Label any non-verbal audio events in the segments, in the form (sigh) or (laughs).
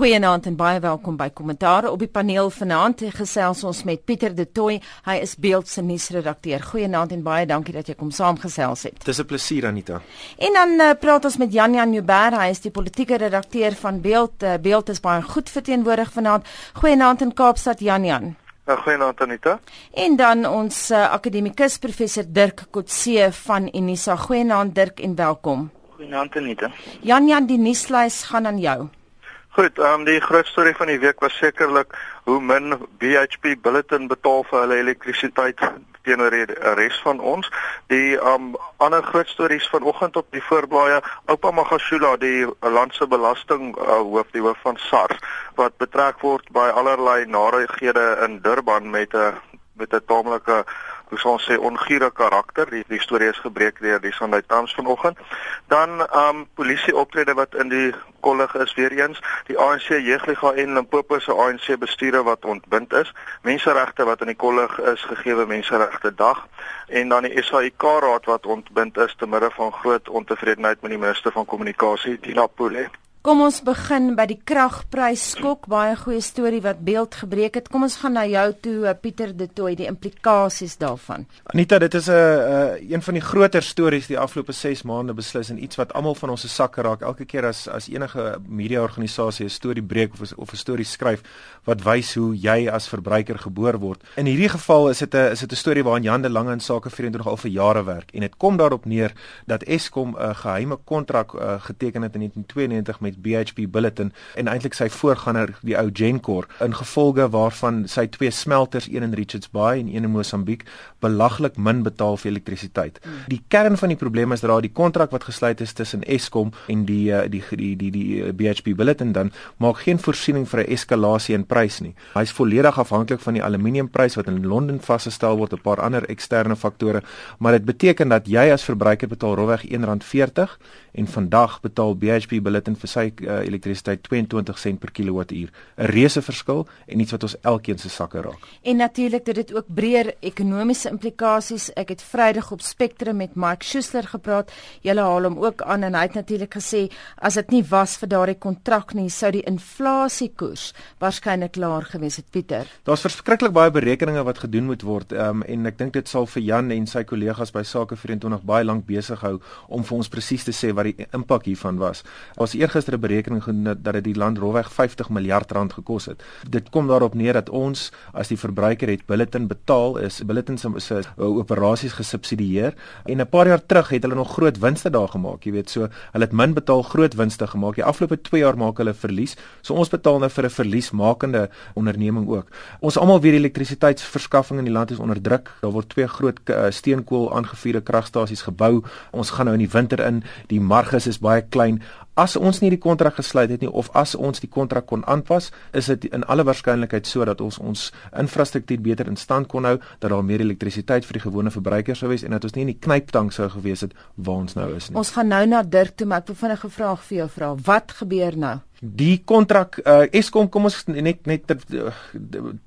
Goeienaand en baie welkom by Kommentaar op die paneel vanaand. Gesels ons met Pieter De Tooy. Hy is Beeld se nuusredakteur. Goeienaand en baie dankie dat jy kom saamgesels het. Dis 'n plesier Anita. En dan uh, praat ons met Jan Jan Joubert. Hy is die politieke redakteur van Beeld. Uh, Beeld is baie goed verteenwoordig vanaand. Goeienaand in Kaapstad Jan Jan. Ja, goeienaand Anita. En dan ons uh, akademikus professor Dirk Kotse van Unisa. Goeienaand Dirk en welkom. Goeienaand Anita. Jan Jan, die nuuslys gaan aan jou. Goed, ehm um, die groot storie van die week was sekerlik hoe min BHP Billiton betaal vir hulle elektrisiteit teenoor die res van ons. Die ehm um, ander groot stories vanoggend op die voorblaaie, Oupa Magashula, die landse belasting uh, hoof, die hoof van SARS wat betrek word by allerlei narighede in Durban met 'n met 'n taamlike hoe sou ons sê ongure karakter. Die, die storie is gebreek deur die Sunday Times vanoggend. Dan um polisie optrede wat in die kollig is weer eens. Die ANC jeugliga en Limpopo se ANC bestuure wat ontbind is. Menseregte wat in die kollig is gegeewe Menseregte Dag en dan die SAIK raad wat ontbind is te midde van groot ontevredenheid met die minister van kommunikasie Tina Pule. Kom ons begin by die kragprys skok, baie goeie storie wat beeld gebreek het. Kom ons gaan na jou toe eh, Pieter De Tooy, die implikasies daarvan. Anita, dit is 'n uh, uh, een van die groter stories die afgelope 6 maande beslis en iets wat almal van ons se sakke raak. Elke keer as as enige media organisasie 'n storie breek of of 'n storie skryf wat wys hoe jy as verbruiker geboor word. In hierdie geval is dit 'n is dit 'n storie waarin Jan de Lange in sake 24 al vir jare werk en dit kom daarop neer dat Eskom 'n geheime kontrak uh, geteken het in 1992 met BHP Billiton en eintlik sy voorganger die ou Gencor in gevolge waarvan sy twee smelters een in Richards Bay en een in Mosambiek belaglik min betaal vir elektrisiteit. Die kern van die probleem is dat die kontrak wat gesluit is tussen Eskom en die eh, die die die, die eh, BHP Billiton dan maak geen voorsiening vir 'n eskalasie in prys nie. Hy is volledig afhanklik van die aluminiumprys wat in Londen vasgestel word, 'n paar ander eksterne faktore, maar dit beteken dat jy as verbruiker betaal rofweg R1.40 en vandag betaal BHP Billiton vir sy uh, elektrisiteit 22 sent per kilowattuur. 'n Reuse verskil en iets wat ons elkeen se sakke raak. En natuurlik het dit ook breër ekonomiese implikasies. Ek het Vrydag op Spectrum met Mike Schuster gepraat. Julle haal hom ook aan en hy het natuurlik gesê as dit nie was vir daardie kontrak nie, sou die inflasiekoers waarskynlik laer gewees het, Pieter. Daar's verskriklik baie berekeninge wat gedoen moet word um, en ek dink dit sal vir Jan en sy kollegas by Sake 24 baie lank besig hou om vir ons presies te sê wat die impak hiervan was. Ons eergister 'n berekening gedoen dat dit die land rofweg 50 miljard rand gekos het. Dit kom daarop neer dat ons as die verbruiker het bulletin betaal is bulletin se se operasies gesubsidieer en 'n paar jaar terug het hulle nog groot winste daar gemaak, jy weet, so hulle het min betaal groot winste gemaak. Die afgelope 2 jaar maak hulle verlies. So ons betaal nou vir 'n verliesmakende onderneming ook. Ons almal weet die elektrisiteitsverskaffing in die land is onder druk. Daar word twee groot uh, steenkool aangevuurde kragstasies gebou. Ons gaan nou in die winter in. Die marges is baie klein. As ons nie die kontrak gesluit het nie of as ons die kontrak kon aanpas, is dit in alle waarskynlikheid so dat ons ons infrastruktuur beter in stand kon hou, dat daar meer elektrisiteit vir die gewone verbruiker sou wees en dat ons nie in die knyptang sou gewees het waar ons nou is nie. Ons gaan nou na Dirk toe, maar ek wil vinnig 'n vraag vir jou vra. Wat gebeur nou? Die kontrak uh, Eskom kom ons net net ter uh,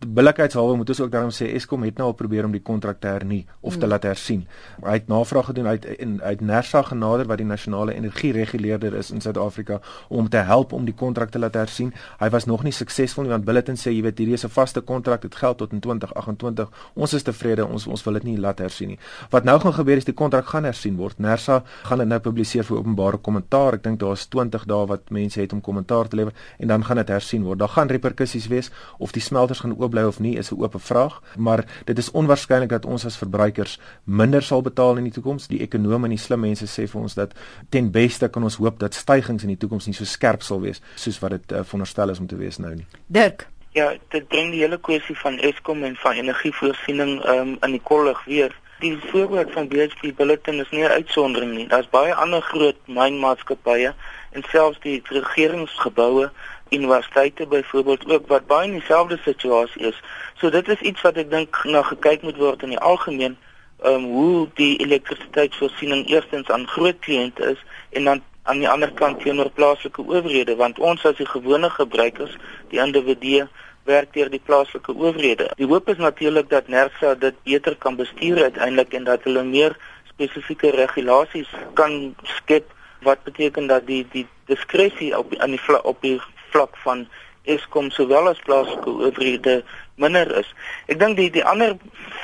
billikheidshalwe moet ons ook daarom sê Eskom het nou al probeer om die kontrak te hernie of te mm. laat hersien. Hy het navraag gedoen uit in uit Nersa genader wat die nasionale energiereguleerder is in Suid-Afrika om te help om die kontrak te laat hersien. Hy was nog nie suksesvol nie want Billiton sê jy weet hierdie is 'n vaste kontrak dit geld tot in 2028. Ons is tevrede ons ons wil dit nie laat hersien nie. Wat nou gaan gebeur is die kontrak gaan hersien word. Nersa gaan dit nou publiseer vir openbare kommentaar. Ek dink daar's 20 dae wat mense het om kommentaar jaar te lewer en dan gaan dit hersien word. Daar gaan reperkusies wees of die smelters gaan oop bly of nie is 'n oop vraag, maar dit is onwaarskynlik dat ons as verbruikers minder sal betaal in die toekoms. Die ekonome en die slim mense sê vir ons dat ten beste kan ons hoop dat stygings in die toekoms nie so skerp sal wees soos wat dit uh, veronderstel is om te wees nou nie. Dirk Ja, dit bring die hele kwessie van Eskom en van energievoorsiening um, in die kollig weer. Die voorbeeld van BHP Billiton is nie 'n uitsondering nie. Daar's baie ander groot mynmaatskappye en selfs die regeringsgeboue universiteite byvoorbeeld ook wat baie in dieselfde situasie is. So dit is iets wat ek dink na gekyk moet word in die algemeen um, hoe die elektrisiteitsvoorsiening eerstens aan groot kliënte is en dan aan die ander kant teenoor plaaslike owerhede want ons as die gewone gebruikers, die individue werk deur die plaaslike owerhede. Die hoop is natuurlik dat NERSA dit beter kan bestuur uiteindelik en dat hulle meer spesifieke regulasies kan skep wat beteken dat die die diskresie op aan die op die vlak van Eskom sowel as plaaslike owerhede minder is. Ek dink die die ander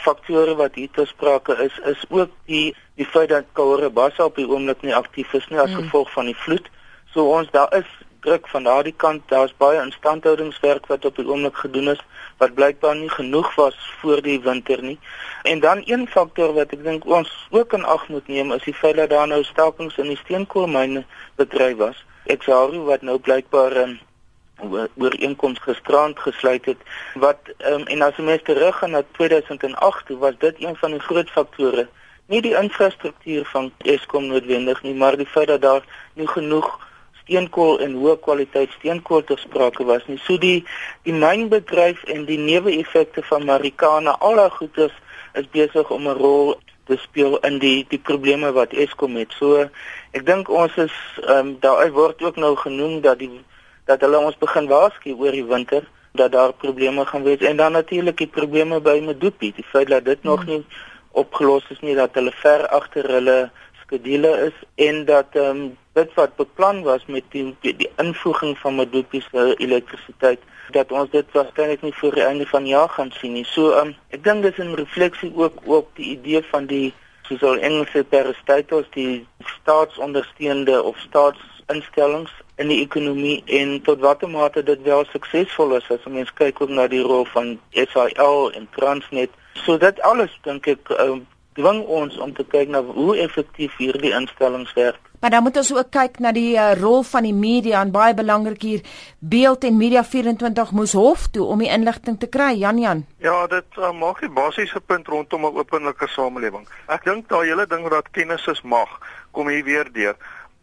faktore wat hier te sprake is is ook die die feit dat Karabassa op die oomblik nie aktief is nie as mm. gevolg van die vloed. So ons daar is druk van daardie kant. Daar's baie instandhoudingswerk wat op die oomblik gedoen is wat blykbaar nie genoeg was voor die winter nie. En dan een faktor wat ek dink ons ook in ag moet neem is die feit dat daar nou stakings in die steenkoolmyne bedryf was. Exxaro wat nou blykbaar um, ooreenkoms gisterand gesluit het wat um, en as mens teruggaan na 2008 toe was dit een van die groot faktore nie die infrastruktuur van Eskom noodwendig nie maar die feit dat daar nie genoeg steenkool en hoë kwaliteit steenkool te sprake was nie. So die die mynbedryf en die neeweffekte van Marikana al daai goedes is besig om 'n rol te speel in die die probleme wat Eskom het. So ek dink ons is um, daar word ook nou genoem dat die dat hulle ons begin waarsku oor die winter dat daar probleme gaan wees. En dan natuurlik die probleme by Medupi die feit dat dit hmm. nog nie opgelos is nie dat hulle ver agter hulle skedule is en dat ehm um, dit wat beplan was met die die, invoeging van Medupi se elektrisiteit dat ons dit waarskynlik nie voor die einde van die jaar gaan sien nie. So ehm um, ek dink dis 'n refleksie ook ook die idee van die soos al Engelse peristatos die staatsondersteunende of staatsinstellings in die ekonomie en tot watter mate dit wel suksesvol is as ons kyk ook na die rol van SAL en Transnet. So dit alles dink ek uh, dwing ons om te kyk na hoe effektief hierdie instellings werk. Maar dan moet ons ook kyk na die uh, rol van die media en baie belangrik hier Beeld en Media 24 moes hof toe om die inligting te kry Jan Jan. Ja, dit uh, maak die basiese punt rondom 'n openlike samelewing. Ek dink daai hele ding dat kennis is mag kom hier weer deur.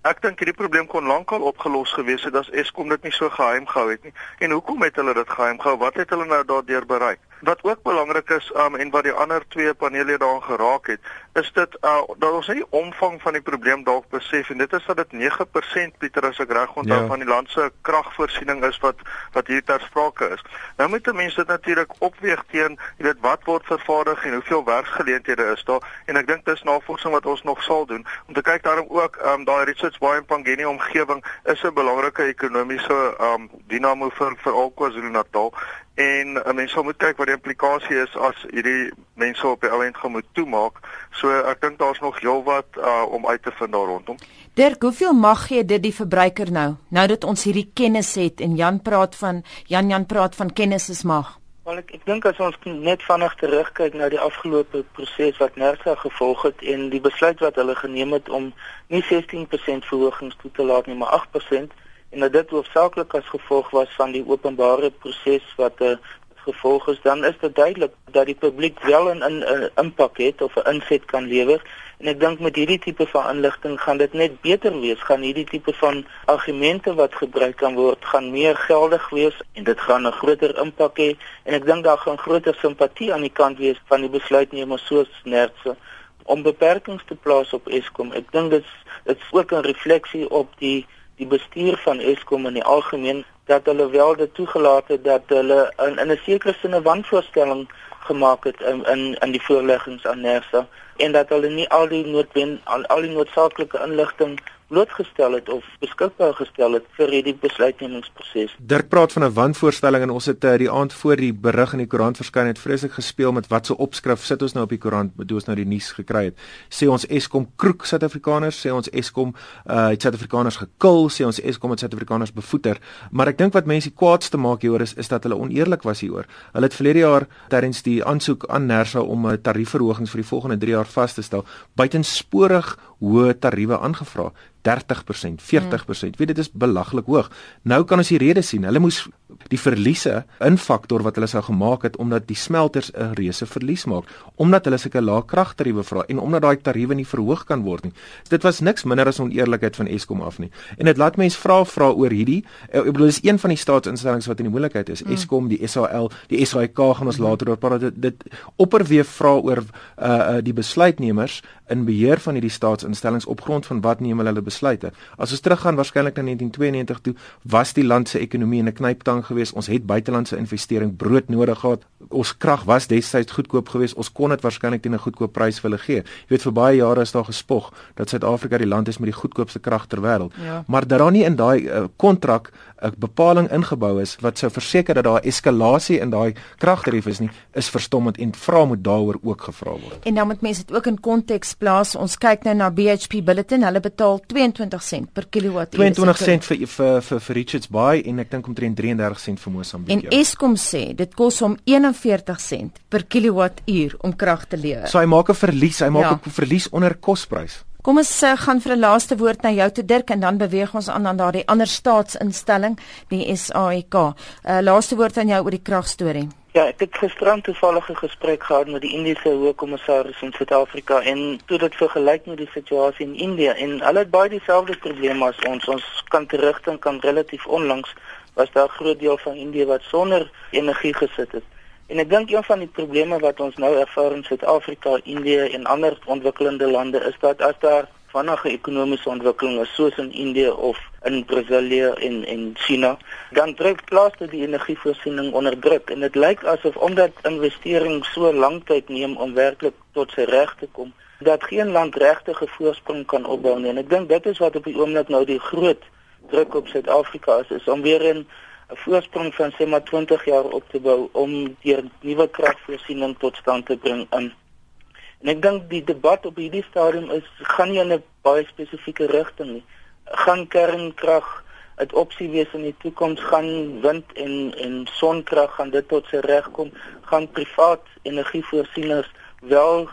Ek dink hierdie probleem kon lankal opgelos gewees het as Eskom dit nie so geheim gehou het nie. En hoekom het hulle dit geheim gehou? Wat het hulle nou daardeur bereik? Wat ook belangrik is um, en wat die ander twee panele daaraan geraak het, is dit uh, dat ons nie die omvang van die probleem dalk besef en dit is dat dit 9% Pieter as ek reg onthou ja. van die land se kragvoorsiening is wat wat hier ter sprake is. Nou moet mense dit natuurlik opweeg teen weet wat word vervaardig en hoeveel werksgeleenthede is daar en ek dink dis navorsing wat ons nog sal doen om te kyk daarom ook um, daai Richards Bay en Pangeni omgewing is 'n belangrike ekonomiese um, dinamo vir vir KwaZulu-Natal en 'n mens sal moet kyk wat die implikasie is as hierdie mense op die ou end gaan moet toemaak. So ek dink daar's nog heelwat uh, om uit te vind daar rondom. Dirk, hoeveel mag gee dit die verbruiker nou? Nou dat ons hierdie kennis het en Jan praat van Jan Jan praat van kennis is mag. Wel ek ek dink as ons net vinnig terugkyk na die afgelope proses wat Nersa gevolg het en die besluit wat hulle geneem het om nie 16% verhogings toe te laat nie, maar 8% en dit hoofsaaklik as gevolg was van die openbare proses wat 'n uh, eh, gevolg is dan is dit duidelik dat die publiek wel 'n 'n impak het of 'n inset kan lewer. En ek dink met hierdie tipe van inligting gaan dit net beter wees. Gaan hierdie tipe van argumente wat gebruik kan word gaan meer geldig wees en dit gaan 'n groter impak hê. En ek dink daar gaan groter simpatie aan die kant wees van die besluitnemers soos Nertse om beperkings te plaas op Eskom. Ek dink dit dit is ook 'n refleksie op die die bestuur van Eskom in die algemeen dat hulle wel dit toegelaat het dat hulle in in 'n sekere sin 'n wanvoorstelling gemaak het in in in die voorleggings aan Nersa en dat hulle nie al die noodwen al, al die noodsaaklike inligting blootgestel het of beskikbaar gestel het vir hierdie besluitnemingsproses. Dirk praat van 'n wanvoorstelling en ons het uh, die aand voor die berig in die koerant verskyn het vreeslik gespeel met wat se opskrif sit ons nou op die koerant met hoe ons nou die nuus gekry het. Sê ons Eskom kroek Suid-Afrikaners, sê ons Eskom uh Suid-Afrikaners gekil, sê ons Eskom het Suid-Afrikaners bevoeter. Maar ek dink wat mense kwaadste maak hieroor is is dat hulle oneerlik was hieroor. Hulle het verlede jaar tydens die aansoek aan Nersa om 'n tariefverhogings vir die volgende 3 jaar vas te stel, buitensporig hoë tariewe aangevra. 30%, 40%. Weet dit is belaglik hoog. Nou kan ons die rede sien. Hulle moes die verliese in faktor wat hulle sou gemaak het omdat die smelters 'n reuse verlies maak, omdat hulle sulke lae kragtariewe vra en omdat daai tariewe nie verhoog kan word nie. Dit was niks minder as oneerlikheid van Eskom af nie. En dit laat mense vra vra oor hierdie ek bedoel dis een van die staatsinstellings wat in die moeilikheid is. Mm. Eskom, die SAL, die SAIK gaan ons mm. later oor praat. Dit, dit opperweef vra oor uh, uh die besluitnemers in beheer van hierdie staats onderwysonderstellings op grond van wat neem hulle besluite? As ons teruggaan waarskynlik na 1992 toe, was die land se ekonomie in 'n knyptang geweest. Ons het buitelandse investering brood nodig gehad. Ons krag was destyds goedkoop geweest. Ons kon dit waarskynlik teen 'n goedkoop prys vir hulle gee. Jy weet vir baie jare is daar gespog dat Suid-Afrika die land is met die goedkoopste krag ter wêreld. Ja. Maar dat daar nie in daai eh, kontrak uh, 'n bepaling ingebou is wat sou verseker dat daar eskalasie in daai kragtarief is nie, is verstommend en vra moet daaroor ook gevra word. En dan moet mense dit ook in konteks plaas. Ons kyk nou na BHP Billiton. Hulle betaal 22 sent per kilowattuur. 22 sent vir vir vir, vir Richards Bay en ek dink omtrent 33 sent vir Mosambik. En ja. Eskom sê dit kos hom 41 sent per kilowattuur om krag te lewer. So hy maak 'n verlies, hy maak 'n ja. verlies onder kosprys. Kom ons uh, gaan vir 'n laaste woord na jou te Dirk en dan beweeg ons aan aan daardie ander staatsinstelling, die SAIK. 'n uh, Laaste woord aan jou oor die kragstorie. Ja, ek het gisterand toevallig 'n gesprek gehad met die Indiese hoofkommissaris in Suid-Afrika en toe dit vergelyk met die situasie in Indië en hulle het baie dieselfde probleme as ons. Ons kan terugdink kan relatief onlangs was daar 'n groot deel van Indië wat sonder energie gesit het. En ek dink een van die probleme wat ons nou ervaar in Suid-Afrika, Indië en ander ontwikkelende lande is dat as daar vinnige ekonomiese ontwikkeling is soos in Indië of in Brasilië en en China, dan druk plaas dit die energievoorsiening onder druk en dit lyk asof omdat investering so lank tyd neem om werklik tot sy reg te kom, dat geen land regtig 'n voorsprong kan opbou nie. En ek dink dit is wat op die oomblik nou die groot druk op Suid-Afrika is, is om weer in 'n voorsprong van sê maar 20 jaar op te bou om deur nuwe kragvoorsiening tot stand te bring in. En ek dink die debat op hierdie stadium is gaan nie in 'n baie spesifieke rigting nie. Gaan kernkrag 'n opsie wees in die toekoms gaan wind en en sonkrag gaan dit tot sy reg kom gaan privaat energievoorsieners wel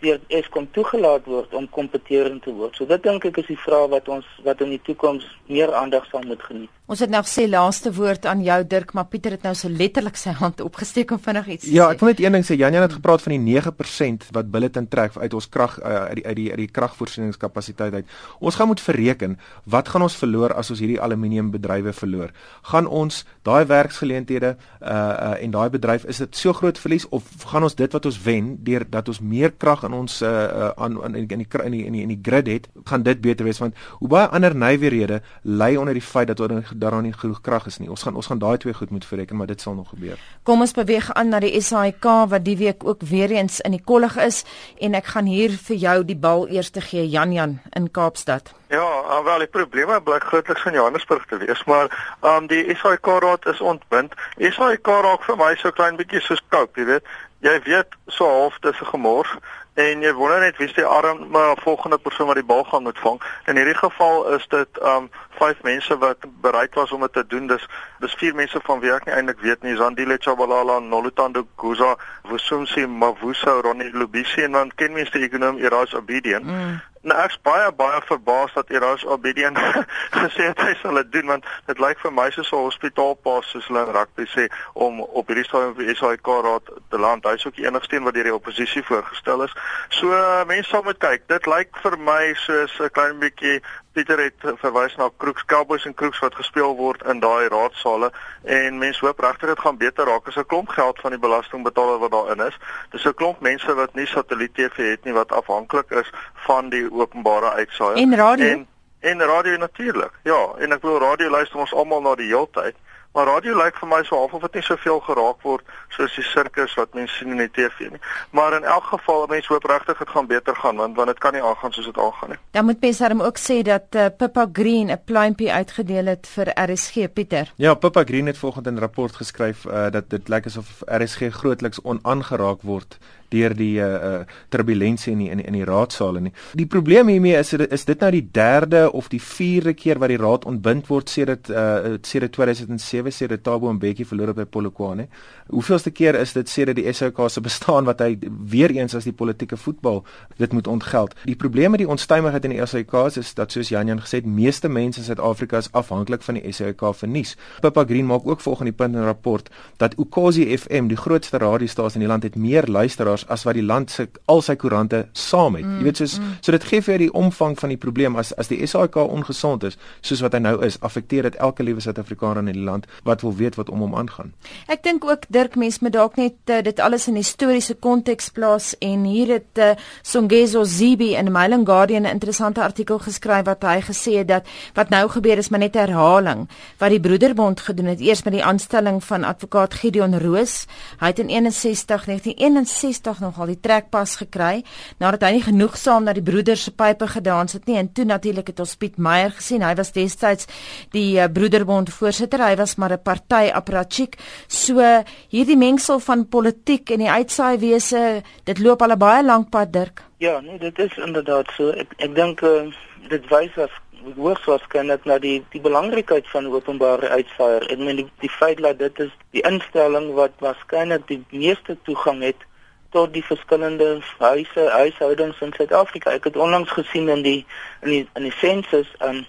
deur Eskom toegelaat word om kompeterend te word. So dit dink ek is die vraag wat ons wat in die toekoms meer aandag sal moet geniet. Ons het nou gesê laaste woord aan jou Dirk, maar Pieter het nou so letterlik sy hand opgesteek om vinnig iets te ja, sê. Ja, ek wil net een ding sê. Janjan het gepraat van die 9% wat Billiton trek uit ons krag uh, uit die uit die uit die kragvoorsieningskapasiteit uit. Ons gaan moet verreken wat gaan ons verloor as ons hierdie aluminiumbedrywe verloor? Gaan ons daai werksgeleenthede uh, uh en daai bedryf is dit so groot verlies of gaan ons dit wat ons wen deur dat ons meer krag in ons uh, uh aan in in die in die in die, in die grid het, gaan dit beter wees want hoe baie ander nywerhede lê onder die feit dat ons daaraan nie genoeg krag is nie. Ons gaan ons gaan daai twee goed moet verreken, maar dit sal nog gebeur. Kom ons beweeg aan na die SAIK wat die week ook weer eens in die kollig is en ek gaan hier vir jou die bal eers te gee Jan Jan in Kaapstad. Ja, ah, wel die probleme blyk grootliks in Johannesburg te wees, maar ehm um, die SAIK raad is ontbind. SAIK raak vir my so klein bietjie soos koop, jy weet. Jy weet so half dis 'n gemors en jy wonder net wie se arm maar volgende persoon wat die bal gaan moet vang. In hierdie geval is dit um vyf mense wat bereid was om dit te doen. Dis dis vier mense van wie ek nie eintlik weet nie. Zandile Chabalala, Nolutando Guza, Vusumsi Mavuso, Ronnie Lubisi en dan ken mense die ekonom Eras Obedient. Mm. Nou ek's baie baie verbaas dat Eras Obedient (laughs) gesê het hy sal dit doen want dit lyk vir my soos 'n hospitaalpas soos hulle in rugby sê om op hierdie stadium vir SAIK raad te land. Hy's ook die enigste een wat deur die oppositie voorgestel is. So mense sal moet kyk. Dit lyk vir my soos 'n klein bietjie Pieter het verwys na Crooks Cowboys en Crooks wat gespeel word in daai raadsale en mense hoop regtig dit gaan beter raak as 'n klomp geld van die belastingbetaler wat daarin is. Dis 'n klomp mense wat nie satelliet TV het nie wat afhanklik is van die openbare uitsaai. En radio en, en radio natuurlik. Ja, en ek wil radio luister ons almal na die heeltyd. Maar radio lyk vir my so half of dit nie soveel geraak word soos die sirkus wat mense sien in die TV nie. Maar in elk geval, mense hoop regtig dit gaan beter gaan want want dit kan nie aangaan soos dit aangaan nie. Dan moet mense darem ook sê dat uh, Pippa Green 'n pluimpie uitgedeel het vir RSG Pieter. Ja, Pippa Green het volgens 'n rapport geskryf uh, dat dit lyk asof RSG grootliks onaangeraak word deur die uh, uh turbulensie in die, in die, in die raadsale nie. Die probleem hiermee is is dit nou die derde of die vierde keer wat die raad ontbind word sedert uh sedert 2007 sedert Tabo Mbeki verloor by Polokwane. Hoeveelste keer is dit sedert die SOK se bestaan wat hy weer eens as die politieke voetbal dit moet ontgeld. Die probleem met die onstuimigheid in die SOK is dat soos Jan Jan gesê het, meeste mense in Suid-Afrika is afhanklik van die SOK vir nuus. Pippa Green maak ook volgens die punt in 'n rapport dat Ukosi FM, die grootste radiostasie in die land, het meer luisteraars dollars as wat die land se al sy koerante saam het. Mm, jy weet soos mm. so dit gee vir die omvang van die probleem as as die SAK ongesond is soos wat hy nou is, affekteer dit elke liewe Suid-Afrikaner in die land wat wil weet wat om hom aangaan. Ek dink ook Dirk mens moet dalk net uh, dit alles in historiese konteks plaas en hier het uh, Songezo Zibi in Mailing Guardian 'n interessante artikel geskryf wat hy gesê het dat wat nou gebeur is maar net herhaling wat die Broederbond gedoen het eers met die aanstelling van advokaat Gideon Roos. Hy het in 61 1961 nogal die trekpas gekry nadat hy nie genoegsaam na die broeders se pype gedans het nie en toe natuurlik het ons Piet Meyer gesien. Hy was destyds die uh, Broederbond voorsitter. Hy was maar 'n party apparatchik. So hierdie mengsel van politiek en die uitsaai wese, dit loop al 'n baie lank pad, Dirk. Ja, nee, dit is inderdaad so. Ek ek dink uh, dit wys as hoogs waarskynlik na die die belangrikheid van openbare uitsaaier. Ek meen die, die feit dat dit is die instelling wat waarskynlik die meeste toegang het tot die verskillende huise, huishoudings in Suid-Afrika. Ek het onlangs gesien in die in die in die sensus aan um,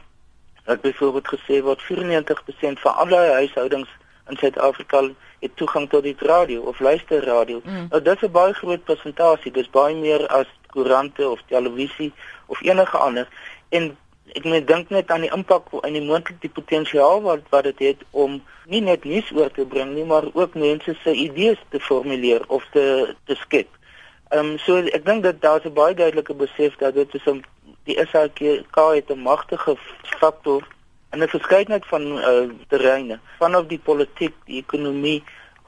dat byvoorbeeld gesê word 94% van alle huishoudings in Suid-Afrika het toegang tot die radio of luisterradio. Mm. Nou dit is 'n baie groot persentasie. Dis baie meer as koerante of televisie of enige ander. En ek moet dink net aan die impak en die moontlike die potensiaal wat wat dit het om nie net nuus oor te bring nie, maar ook mense se idees te formuleer of te te skep. Ehm um, so ek dink dat daar 'n baie duidelike besef dat dit is 'n die SAK het 'n magtige faktor in 'n verskeidenheid van uh, terreine, vanaf die politiek, die ekonomie,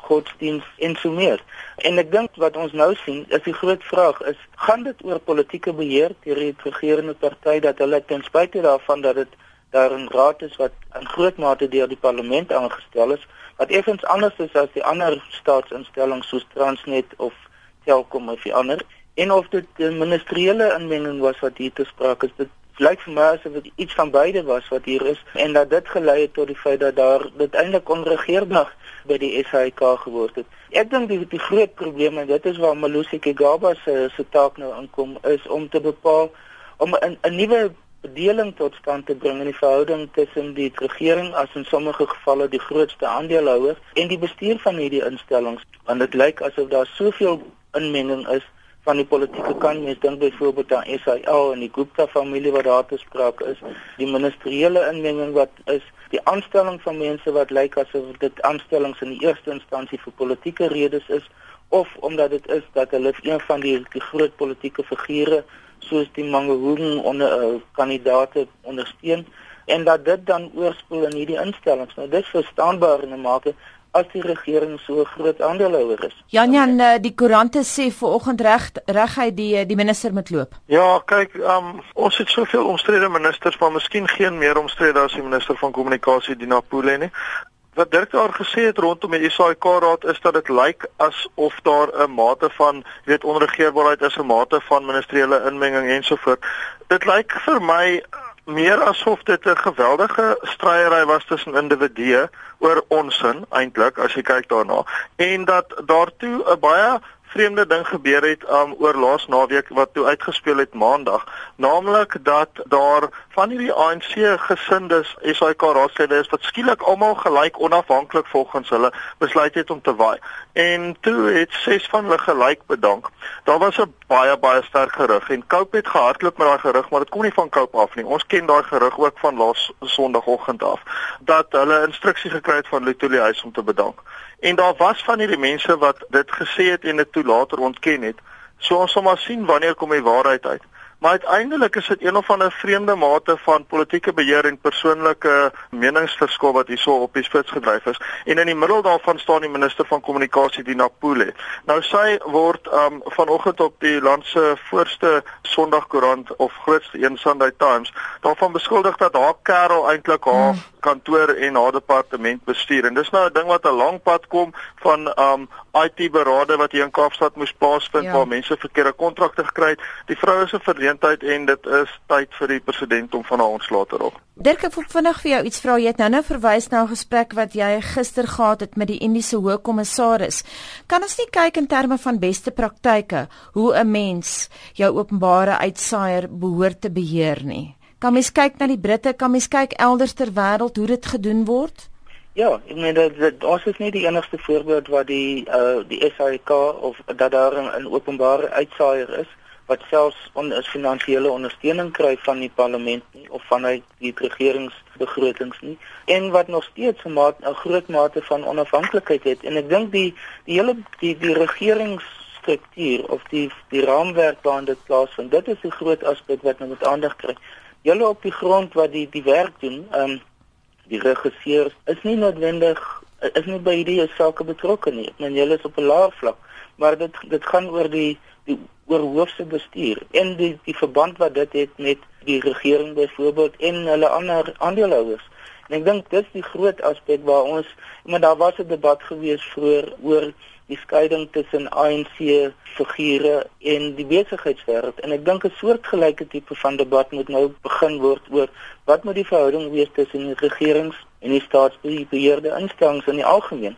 godsdienst en so meer. En ek dink wat ons nou sien, is die groot vraag is, gaan dit oor politieke beheer deur die regerende party dat hulle ten spyte daarvan dat dit daar 'n raad is wat in groot mate deur die parlement aangestel is, wat effens anders is as die ander staatsinstellings soos Transnet of Telkom of die ander en of dit 'n ministeriële inmenging was wat hier te sprake is. Dit lyk vir my asof dit iets van beide was wat hier is en dat dit gelei het tot die feit dat daar dit eintlik onregeerbaar by die SAIK geword het. Ek dink die die groot probleem en dit is waar Malusi Kigaba se se taak nou inkom is om te bepaal om 'n 'n nuwe bedeling tot stand te bring in die verhouding tussen die regering as in sommige gevalle die grootste aandeelhouer en die bestuur van hierdie instellings. Want dit lyk asof daar soveel inmenging is van die politieke kant. Mens dink byvoorbeeld aan SAL en die Gupta familie wat daar te sprake is. Die ministeriële inmenging wat is die aanstelling van mense wat lyk asof dit aanstellings in die eerste instansie vir politieke redes is of omdat dit is dat hulle een van die, die groot politieke figure soos die Mangaung onder uh, kandidaate ondersteun en dat dit dan oorspoel in hierdie instellings. Nou dis verstaanbaar in 'n mate as die regering so groot aandeelhouer is. Jan Jan eh, die koerante sê vanoggend reg regheid die eh, die minister moet loop. Ja, kyk, um, ons het soveel omstrede ministers, maar miskien geen meer omstrede as die minister van kommunikasie Dina Pule nie. Wat Dirk daar gesê het rondom die SAIK raad is dat dit lyk asof daar 'n mate van, jy weet, onregeerbaarheid is, 'n mate van ministeriële inmenging ensovoorts. Dit lyk vir my meer asof dit 'n geweldige stryery was tussen individue oor onsin eintlik as jy kyk daarna. En dat daartoe 'n baie vreemde ding gebeur het um, oor laas naweek wat toe uitgespeel het maandag. Naamlik dat daar van hierdie ANC gesindes SAK raadslede is wat skielik almal gelyk onafhanklik volgens hulle besluit het om te waai en toe het ses van hulle gelyk bedank. Daar was 'n baie baie sterk gerug en Cope het gehardloop met daai gerug, maar dit kom nie van Cope af nie. Ons ken daai gerug ook van laas Sondagoggend af dat hulle instruksie gekry het van Lutuli huis om te bedank. En daar was van hierdie mense wat dit gesê het en dit toe later ontken het. So ons sal maar sien wanneer kom die waarheid uit. Maar uiteindelik is dit een of ander vreemde mate van politieke beheer en persoonlike meningsverskil wat hierso op die spits gedryf is. En in die middel daarvan staan die minister van kommunikasie Dina Pule. Nou sy word um vanoggend op die land se voorste Sondagkoerant of grootste een Sunday Times daarvan beskuldig dat haar kerel eintlik haar hmm. Kantoor en haar departement bestuur. En dis nou 'n ding wat 'n lang pad kom van um IT berade wat hier in Kaapstad moes plaasvind ja. waar mense verkeerde kontrakte gekry het. Die vrou is 'n geleentheid en dit is tyd vir die president om van haar ontslae te raak. Dirk, ek wil vinnig vir jou iets vra. Jy het nou-nou verwys na 'n gesprek wat jy gister gehad het met die Indiese Hoogkommissaris. Kan ons nie kyk in terme van beste praktyke hoe 'n mens jou openbare uitsaaier behoort te beheer nie? Kan mens kyk na die Britte, kan mens kyk elders ter wêreld hoe dit gedoen word? Ja, ek meen dat, dat ons is nie die enigste voorbeeld wat die uh die SAIK of dat daar 'n openbare uitsaaier is wat selfs on, finansiële ondersteuning kry van die parlement nie of vanuit die regeringsbegrotings nie en wat nog steeds 'n maat 'n groot mate van onafhanklikheid het en ek dink die die hele die die regeringsstruktuur of die die raamwerk waarin dit plaasvind dit is 'n groot aspek wat nou met aandag kry. Julle op die grond wat die die werk doen, ehm um, die regisseurs is nie noodwendig is nie by hierdie sake betrokke nie. Men julle is op 'n laer vlak, maar dit dit gaan oor die die oor hoofse bestuur en die die verband wat dit het met die regering byvoorbeeld en hulle ander aandeelhouers. En ek dink dis die groot aspek waar ons maar daar was 'n debat gewees vroeër oor die skeiding tussen ANC figure en die besigheidswêreld en ek dink 'n soortgelyke tipe van debat moet nou begin word oor wat moet die verhouding wees tussen die regerings en die staatsbeheerde instellings in die algemeen.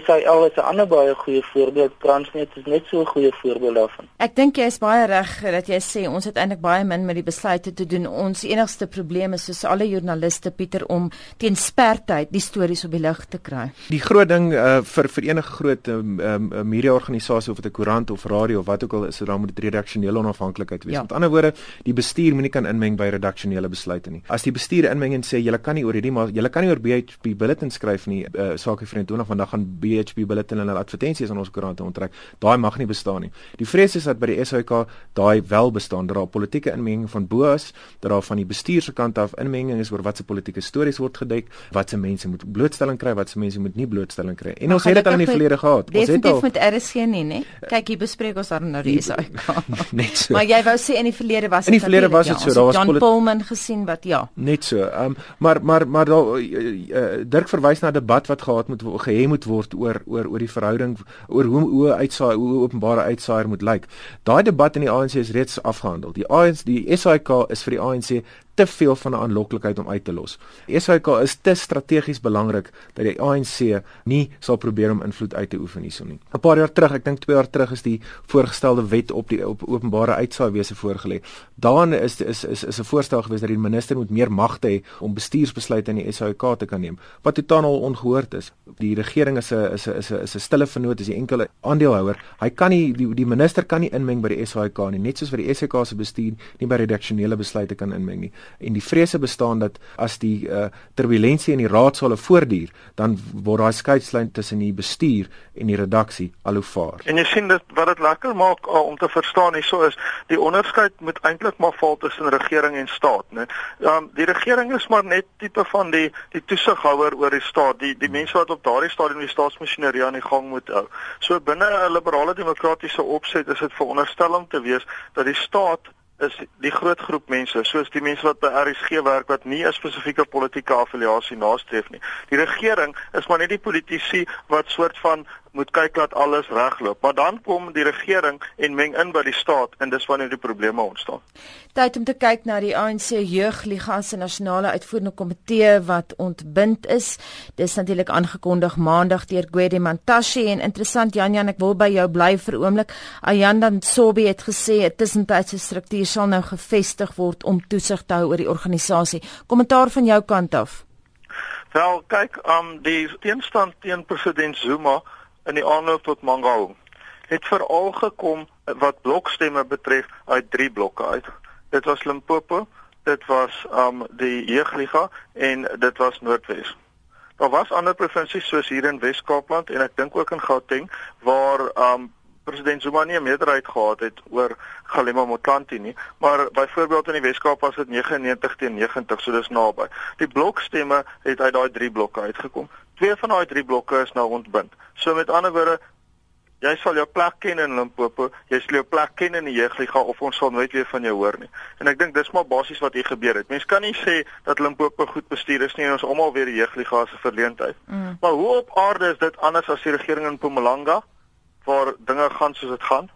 SAL is 'n ander baie goeie voorbeeld. Transnet is net so 'n goeie voorbeeld daarvan. Ek dink jy is baie reg dat jy sê ons het eintlik baie min met die besluite te doen. Ons enigste probleem is soos alle joernaliste Pieter om teen spertyd die stories op die lig te kry. Die groot ding uh, vir vir enige groot um, um, media-organisasie of dit 'n koerant of radio of wat ook al is, dan moet dit redaksionele onafhanklikheid wees. Ja. Met ander woorde, die bestuur moenie kan inmeng by redaksionele besluite nie. As die bestuur inmeng en sê jy kan nie oor hierdie maar jy kan nie oor BHP bulletin skryf nie, uh, sake vriend 20 want dan gaan BHP bulletin en hulle advertensies aan ons koerante onttrek. Daai mag nie bestaan nie. Die vrees is dat by die SAK daai wel bestaan. Dat daar politieke inmenging van bo is, dat daar van die bestuur se kant af inmenging is oor watse politieke stories word gedek, watse mense moet blootstelling kry, watse mense moet nie blootstelling kry. En maar ons het dit al in die verlede gehad. Ons het al met RSG nie, né? Kyk, hier bespreek ons dan nou die SAK. (laughs) Net so. Maar jy wou sê in die verlede was dit In die verlede was dit ja, so. Daar was John Pullman gesien wat ja. Net so. Ehm um, maar maar maar daar uh, uh, Dirk verwys na 'n debat wat gehad moet gehê moet word oor oor oor die verhouding oor hoe hoe uitsaai hoe openbare uitsaaier moet lyk. Daai debat in die ANC is reeds afgehandel. Die ANC die SAK is vir die ANC te veel van 'n aanloklikheid om uit te los. SAK is te strategies belangrik dat die ANC nie sal probeer om invloed uit te oefen hierson nie. 'n Paar jaar terug, ek dink 2 jaar terug is die voorgestelde wet op die op openbare uitsaaiwese voorgelê. Daarin is is is is 'n voorstel gewees dat die minister moet meer magte hê om bestuursbesluite in die SAK te kan neem, wat totaal ongehoord is. Die regering is 'n is 'n is 'n is 'n stille vernoot, is die enkele aandeelhouer. Hy kan nie die die minister kan nie inmeng by die SAK nie, net soos vir die SAK se bestuur nie by redaksionele besluite kan inmeng nie en die vrese bestaan dat as die uh, turbulensie in die raadsale voortduur, dan word daai skeidslyn tussen die bestuur en die redaksie al hoe vaar. En jy sien dit wat dit lekker maak uh, om te verstaan hierso is die onderskeid moet eintlik maar val tussen regering en staat, né? Um, die regering is maar net tipe van die die toesighouer oor die staat, die die mense wat op daardie stadium die staatsmasjinerie aan die gang moet hou. So binne 'n liberale demokratiese opset is dit veronderstel om te wees dat die staat is die groot groep mense, soos die mense wat by RSG werk wat nie 'n spesifieke politieke affiliasie nastreef nie. Die regering is maar net die politici wat soort van moet kyk dat alles regloop. Maar dan kom die regering en meng in by die staat en dis wanneer die probleme ontstaan. Tyd om te kyk na die ANC Jeugliga se nasionale uitvoerende komitee wat ontbind is. Dis natuurlik aangekondig maandag deur Gwede Mantashe en interessant Jan Jan ek wil by jou bly vir oomblik. Ayanda Sobi het gesê 'n tussentydse struktuur sal nou gevestig word om toesig te hou oor die organisasie. Kommentaar van jou kant af. Wel, kyk, um die teenstand teen president Zuma in die aanloop tot Mangaung het veral gekom wat blokstemme betref uit drie blokke uit. Dit was Limpopo, dit was um die Jeugliga en dit was Noordwes. Daar was ander provinsies soos hier in Wes-Kaapland en ek dink ook in Gauteng waar um president Zuma nie 'n meerderheid gehad het oor Galema Motlanthe nie, maar byvoorbeeld in die Wes-Kaap was dit 99 teen 90, so dis naby. Die blokstemme het uit daai drie blokke uitgekom. Twee van daai drie blokke is nou ontbind. So met ander woorde, jy sal jou plek ken in Limpopo, jy sal jou plek ken in die Jeugliga of ons sal nooit weer van jou hoor nie. En ek dink dis maar basies wat hier gebeur het. Mense kan nie sê dat Limpopo goed bestuur is nie en ons almal weer die Jeugliga se verleentheid. Mm. Maar hoe op aarde is dit anders as die regering in Mpumalanga? waar dinge gaan soos dit gaan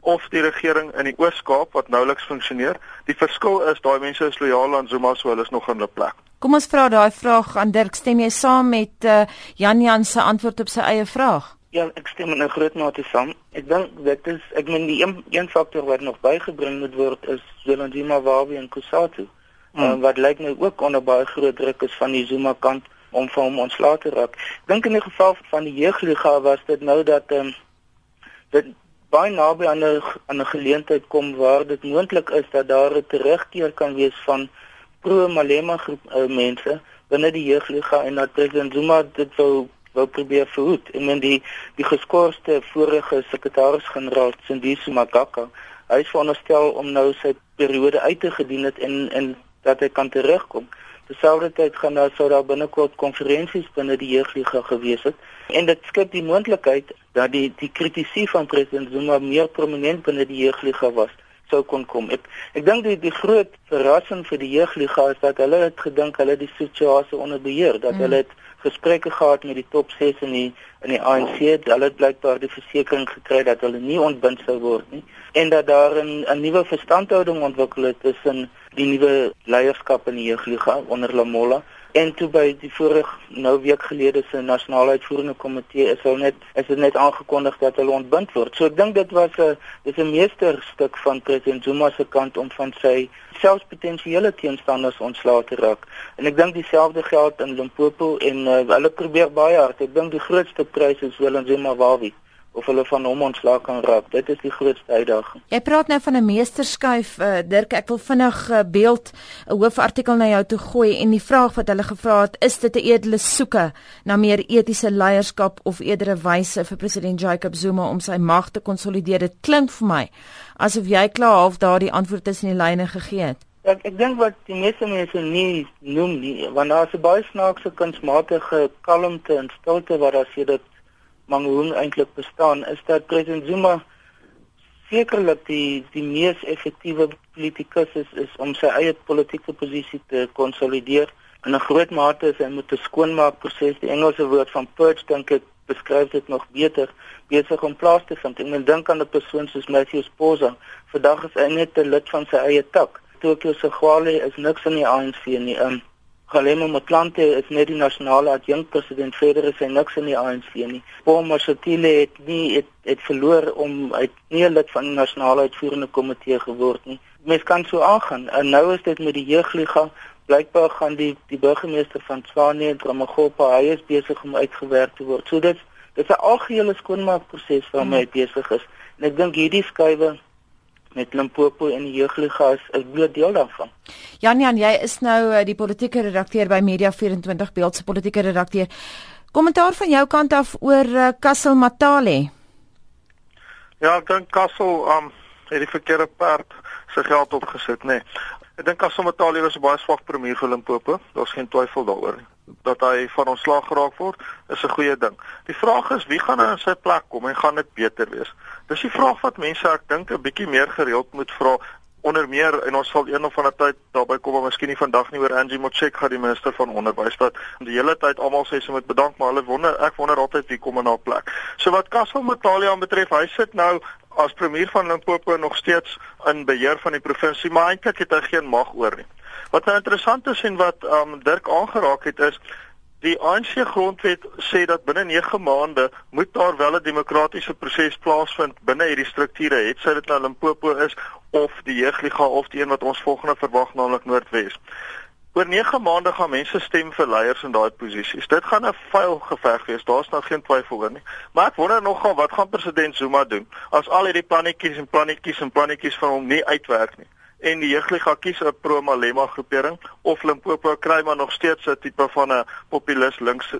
of die regering in die Oos-Kaap wat nouliks funksioneer. Die verskil is daai mense is lojaal aan Zuma so hulle is nog in hulle plek. Kom ons vra daai vraag aan Dirk, stem jy saam met uh, Jan Jan se antwoord op sy eie vraag? Ja, ek stem in 'n groot mate saam. Ek dink dit is ek meen die een, een faktor wat nog bygebring moet word is Zelandima Wawi en Kusatu. Hmm. Um, wat lyk nou ook onder baie groot druk is van die Zuma kant om van hom ontslae te raak. Dink in die geval van die jeugliga was dit nou dat ehm um, dit baie naby aan 'n aan 'n geleentheid kom waar dit moontlik is dat daar 'n terugkeer kan wees van pro Malema groep uh, mense binne die jeugliga en dat president Zuma dit wou wou probeer verhoed. En men die die geskorste vorige sekretaris-generaal Sindisu Magaka, hy is veronderstel om nou sy periode uit te gedien het en en dat hy kan terugkom. Terselfdertyd gaan daar sou daar binnekort konferensies binne die jeugliga gewees het en dit skep die moontlikheid dat die die kritisie van president Zuma meer prominent binne die jeugliga was sou kon kom. Ek ek dink die die groot verrassing vir die jeugliga is dat hulle het gedink hulle die situasie onder beheer, dat mm. hulle het gesprekke gehad met die top 6 in die in die ANC, hulle het blykbaar die versekering gekry dat hulle nie ontbind sou word nie en dat daar 'n 'n nuwe verstandhouding ontwikkel het tussen die nuwe leierskap in die jeugliga onder Lamola en toe by die vorige nou week gelede se nasionale uitvoerende komitee is hulle net is dit net aangekondig dat hulle ontbind word. So ek dink dit was 'n dis 'n meesterstuk van president Zuma se kant om van sy selfs potensiële teenstanders ontslae te raak. En ek dink dieselfde geld in Limpopo en uh, hulle probeer baie hard. Ek dink die grootste prys is Willem Zimbabwe of hulle van hom ontslaak kan raak. Dit is die grootste uitdaging. Jy praat nou van 'n meesterskuif, uh, Dirk. Ek wil vinnig 'n uh, beeld, 'n hoofartikel na jou toe gooi en die vraag wat hulle gevra het, is dit 'n edele soeke na meer etiese leierskap of eerder 'n wyse vir president Jacob Zuma om sy mag te konsolideer? Dit klink vir my asof jy klaar half daardie antwoord tussen die lyne gegee het. Ek ek dink wat die meeste mense nie noem nie, want daar is 'n baie snaakse kunsmatige kalmte en stilte wat daar sê dat Mangoon eintlik bestaan is dat president Zuma sekerlik die die mees effektiewe politikus is, is om sy eie politieke posisie te konsolideer in 'n groot mate is hy met 'n skoonmaakproses die Engelse woord van purge dink ek beskryf dit nog beter. Besig om plaas te vind. En men dink aan 'n persoon soos Matthew Sposa vandag is hy net 'n lid van sy eie tak. Tokyo se Gwale is niks in die ANC nie. Um, Galemo Motlanthe is net die nasionale adjunkt president verder is hy niks in die ANC nie. Paul Mashatile het nie het, het verloor om uit nie lid van die nasionale uitvoerende komitee geword nie. Mens kan so aangaan. En nou is dit met die jeugliga blykbaar gaan die die burgemeester van Tswane en Ramagopa hy is besig om uitgewerk te word. So dit dit is 'n algehele skoonmaakproses waarmee hy besig is. En ek dink hierdie skuwe met Limpopo en die jeugliga is 'n groot deel daarvan. Jan Jan, jy is nou uh, die politieke redakteur by Media 24 Beeld se politieke redakteur. Kommentaar van jou kant af oor uh, Kassel Matale. Ja, ek dink Kassel um het die verkeerde perd sy geld opgesit, nê. Nee. Ek dink Kassel Matale was 'n baie swak premier vir Limpopo. Daar's geen twyfel daaroor nie dat hy van ontslag geraak word, is 'n goeie ding. Die vraag is wie gaan in sy plek kom en gaan dit beter wees? Dis die vraag wat mense ek dink 'n bietjie meer gereeld moet vra onder meer en ons sal een of ander tyd daarby kom maar miskien nie vandag nie oor Angie Motshek gaan die minister van onderwys wat die hele tyd almal sê sy moet bedank maar hulle wonder ek wonder altyd wie kom in haar plek. So wat Kassel Matalia betref, hy sit nou as premier van Limpopo nog steeds in beheer van die provinsie, maar eintlik het hy geen mag oor nie. Wat nou interessant is en wat um Dirk aangeraak het is die ANC grondwet sê dat binne 9 maande moet daar wel 'n demokratiese proses plaasvind binne hierdie strukture, het sy dit nou Limpopo is of die jeugliga of die een wat ons volgende verwag naamlik Noordwes. Oor 9 maande gaan mense stem vir leiers in daai posisies. Dit gaan 'n vuil geveg wees. Daar's nou geen twyfel oor nie. Maar ek wonder nogal wat gaan president Zuma doen as al hierdie plannetjies en plannetjies en plannetjies van hom nie uitwerk nie en die jeugliga kies 'n pro-Malema groepering of Limpopo kry maar nog steeds 'n tipe van 'n populis links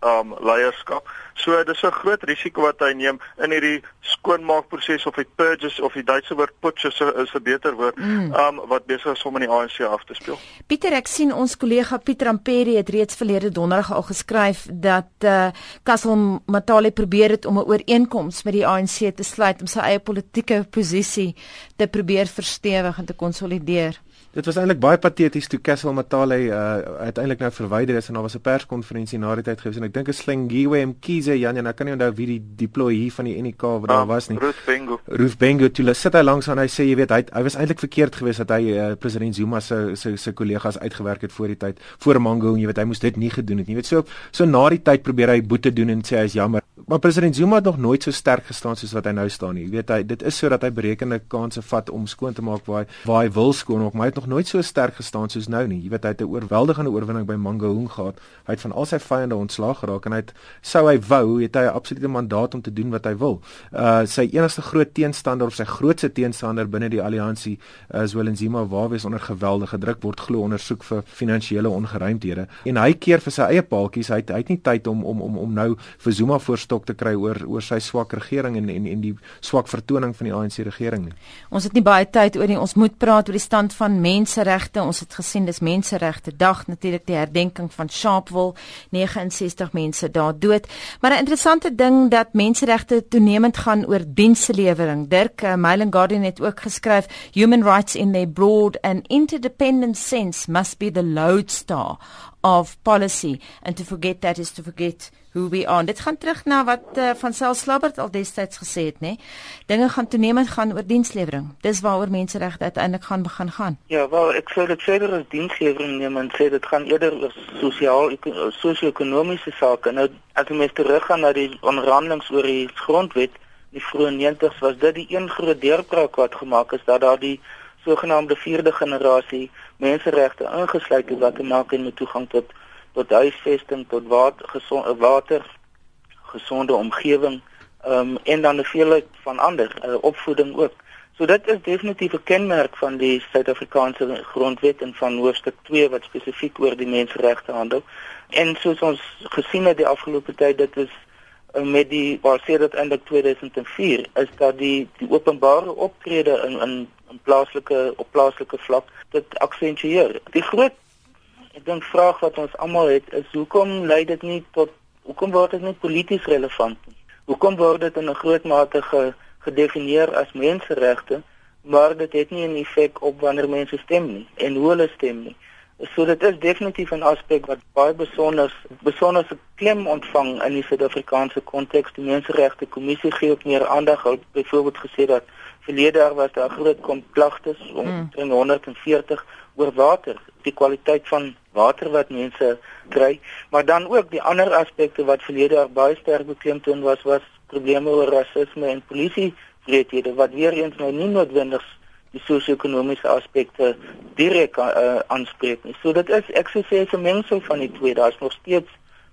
um leierskap. So dis 'n groot risiko wat hy neem in hierdie skoonmaakproses of die purges of die Duitse woord putsch is 'n beter woord mm. um wat besig is om in die ANC af te speel. Pieter, ek sien ons kollega Pieter Amperi het reeds verlede donderdag al geskryf dat uh Kassel Matale probeer het om 'n ooreenkoms met die ANC te sluit om sy eie politieke posisie te probeer verstewig en te konsolideer. Dit was eintlik baie pateties toe Castle Matale uh, uiteindelik nou verwyder is en daar was 'n perskonferensie na die tyd gewees en ek dink is Slingiwe Mkhize Jan en ek kan nie onthou wie die deployee van die NK wat daar ah, was nie. Ruth Bengo. Ruth Bengo toe sit hy langs aan hy sê jy weet hy hy was eintlik verkeerd geweest dat hy uh, president Zuma se se se kollegas uitgewerk het voor die tyd voor Mango en jy weet hy moes dit nie gedoen het nie. Jy weet so so na die tyd probeer hy boete doen en sê hy is jammer Maar president Zuma het nog nooit so sterk gestaan soos wat hy nou staan nie. Jy weet hy dit is sodat hy berekende kansse vat om skoon te maak waar hy waar hy wil skoon maak, maar hy het nog nooit so sterk gestaan soos nou nie. Jy weet hy het 'n oorweldigende oorwinning by Mangaung gehad. Hy het van al sy vyande ontslaag geraak en hy het sou hy wou, het hy 'n absolute mandaat om te doen wat hy wil. Uh sy enigste groot teenstander of sy grootste teenstander binne die alliansie uh, is Willem Zuma waar wees onder geweldige druk word glo ondersoek vir finansiële ongeruimthede en hy keer vir sy eie paaltjies. Hy het, hy het nie tyd om om om om nou vir Zuma voorstok te kry oor oor sy swak regering en en en die swak vertoning van die ANC regering nie. Ons het nie baie tyd oor nie. Ons moet praat oor die stand van menseregte. Ons het gesien dis menseregte dag natuurlik die herdenking van Sharpeville 69 mense daar dood. Maar 'n interessante ding dat menseregte toenemend gaan oor dienslewering. Dirk uh, Mailing Guardian het ook geskryf human rights in their broad and interdependent sense must be the lodestar of policy and to forget that is to forget who we are. Dit gaan terug na wat uh, van Sel Slabbert al destyds gesê het, nê. Dinge gaan toenemend gaan oor dienslewering. Dis waaroor menseregte uiteindelik gaan begin gaan. Ja, wel ek sou dit verder as dienslewering neem en sê dit gaan eerder oor sosiaal sosio-ekonomiese sake. Nou as jy mens teruggaan na die onderhandelings oor die grondwet, die vroeë 90's was dit die een groot deurbraak wat gemaak is dat daar die sogenaamde vierde generasie menseregte ingesluit is wat te maak het met toegang tot tot huisvesting, tot water, gesonde water, gesonde omgewing, um, en dan 'n veelheid van ander uh, opvoeding ook. So dit is definitief 'n kenmerk van die Suid-Afrikaanse grondwet en van hoofstuk 2 wat spesifiek oor die menseregte handel. En soos ons gesien het die afgelope tyd, dit is uh, met die sê dit eintlik 2004 is dat die die openbare optrede in in in plaaslike op plaaslike vlak dit aksentueer. Die groot ek dink vraag wat ons almal het is hoekom lei dit nie tot hoekom word dit nie polities relevant nie? Hoekom word dit in 'n groot mate ge, gedefinieer as menseregte, maar dit het nie 'n effek op wanneer mense stem nie en hoe hulle stem nie. So dit is definitief 'n aspek wat baie besonder besonder klem ontvang in die Suid-Afrikaanse konteks. Die Menseregte Kommissie gee ook meer aandag. Hulle byvoorbeeld gesê dat verlede jaar was daar groot komplagtes om mm. 140 oor water, die kwaliteit van water wat mense kry, maar dan ook die ander aspekte wat verlede jaar baie sterk beklemtoon was was probleme oor rasisme en polisie wreedhede wat weer eens nou nie noodwendig die sosio-ekonomiese aspekte direk uh, aanspreek nie. So dit is ek sou sê 'n mengsel van die twee. Daar's nog steeds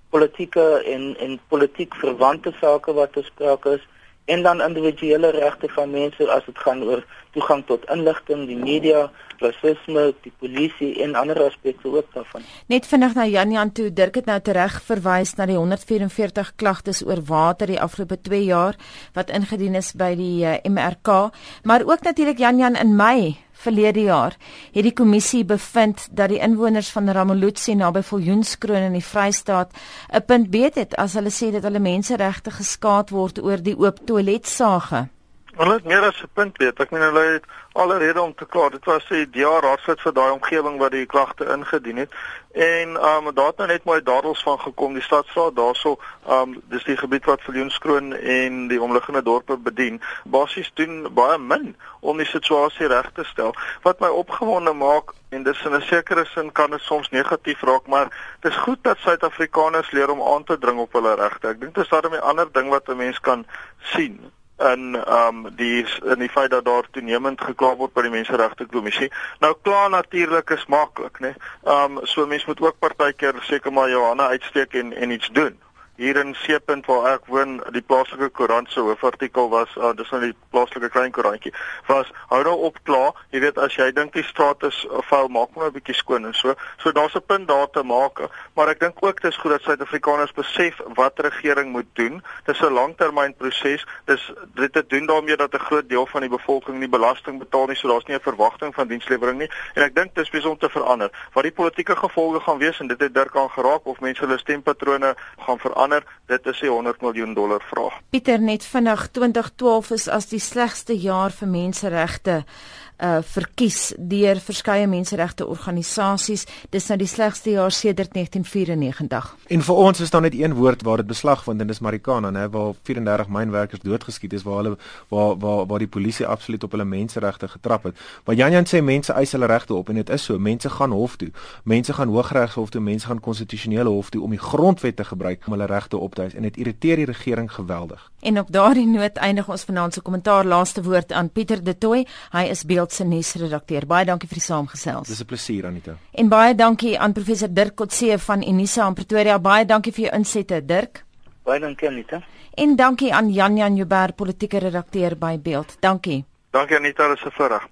politieke en en politiek verwante sake wat bespreek is en dan individuele regte van mense as dit gaan oor toegang tot inligting, die media, rasisme, die polisie en ander aspekte ook daarvan. Net vinnig na Jan Jan toe, Dirk het nou tereg verwys na die 144 klagtes oor water die afgelope 2 jaar wat ingedien is by die uh, eh, MRK, maar ook natuurlik Jan Jan in Mei Verlede jaar het die kommissie bevind dat die inwoners van Ramelotsi naby Viljoenskroon in die Vrystaat 'n punt beet het as hulle sê dat hulle menseregte geskaad word oor die oop toiletsage. Hulle het meer as 'n punt weet. Ek meen hulle het alle rede om te kla. Dit was die DA raadslid vir daai omgewing wat die klagte ingedien het. En ehm um, daar het nou net mooi dadels van gekom die stadsraad daarso. Ehm um, dis die gebied wat Viljoenskroon en die omliggende dorpe bedien. Basies doen baie min om die situasie reg te stel. Wat my opgewonde maak en dis in 'n sekere sin kan dit soms negatief raak, maar dis goed dat Suid-Afrikaners leer om aan te dring op hulle regte. Ek dink dis daarmee 'n ander ding wat 'n mens kan sien in ehm um, die in die feit dat daar toenemend gekla word by die menseregte kommissie. Nou kla natuurlik is maklik, né? Ehm um, so mense moet ook partykeer seker maar Johanna uitsteek en en iets doen hier in Seepunt waar ek woon, die plaaslike koerant se hoofartikel was, uh, dis nou die plaaslike klein koerantjie, was hou nou op klaar, jy weet as jy dink die straat is uh, vuil, maak maar 'n bietjie skoon en so. So daar's 'n punt daar te maak, maar ek dink ook dis goed dat Suid-Afrikaners besef wat regering moet doen. Dis 'n langtermynproses. Dis dit te doen daarmee dat 'n groot deel van die bevolking nie belasting betaal nie, so daar's nie 'n verwagting van dienslewering nie. En ek dink dis besig om te verander. Wat die politieke gevolge gaan wees en dit het Dirk aan geraak of mense hulle stempatrone gaan verander verander, dit is 'n 100 miljoen dollar vraag. Pieter net vinnig 2012 is as die slegste jaar vir menseregte uh verkies deur verskeie menseregte organisasies. Dis nou die slegste jaar sedert 1994. En vir ons is daar net een woord waar dit beslag vind en dis Marikana, né, waar 34 mynwerkers doodgeskiet is waar hulle waar waar waar die polisie absoluut op hulle menseregte getrap het. Maar Jan Jan sê mense eis hulle regte op en dit is so. Mense gaan hof toe. Mense gaan Hooggeregshof toe, mense gaan konstitusionele hof toe om die grondwet te gebruik om hulle regte op te eis en dit irriteer die regering geweldig. En op daardie noot eindig ons vanaand se kommentaar laaste woord aan Pieter De Tooy. Hy is beeldse nuusredakteur. Baie dankie vir die saamgesels. Dis 'n plesier Anita. En baie dankie aan professor Dirk Kotse van Unisa in Pretoria. Baie dankie vir jou insette, Dirk. Baie dankie Anita. En dankie aan Jan Jan Joubert, politieke redakteur by Beeld. Dankie. Dankie Anita, dis 'n voorreg.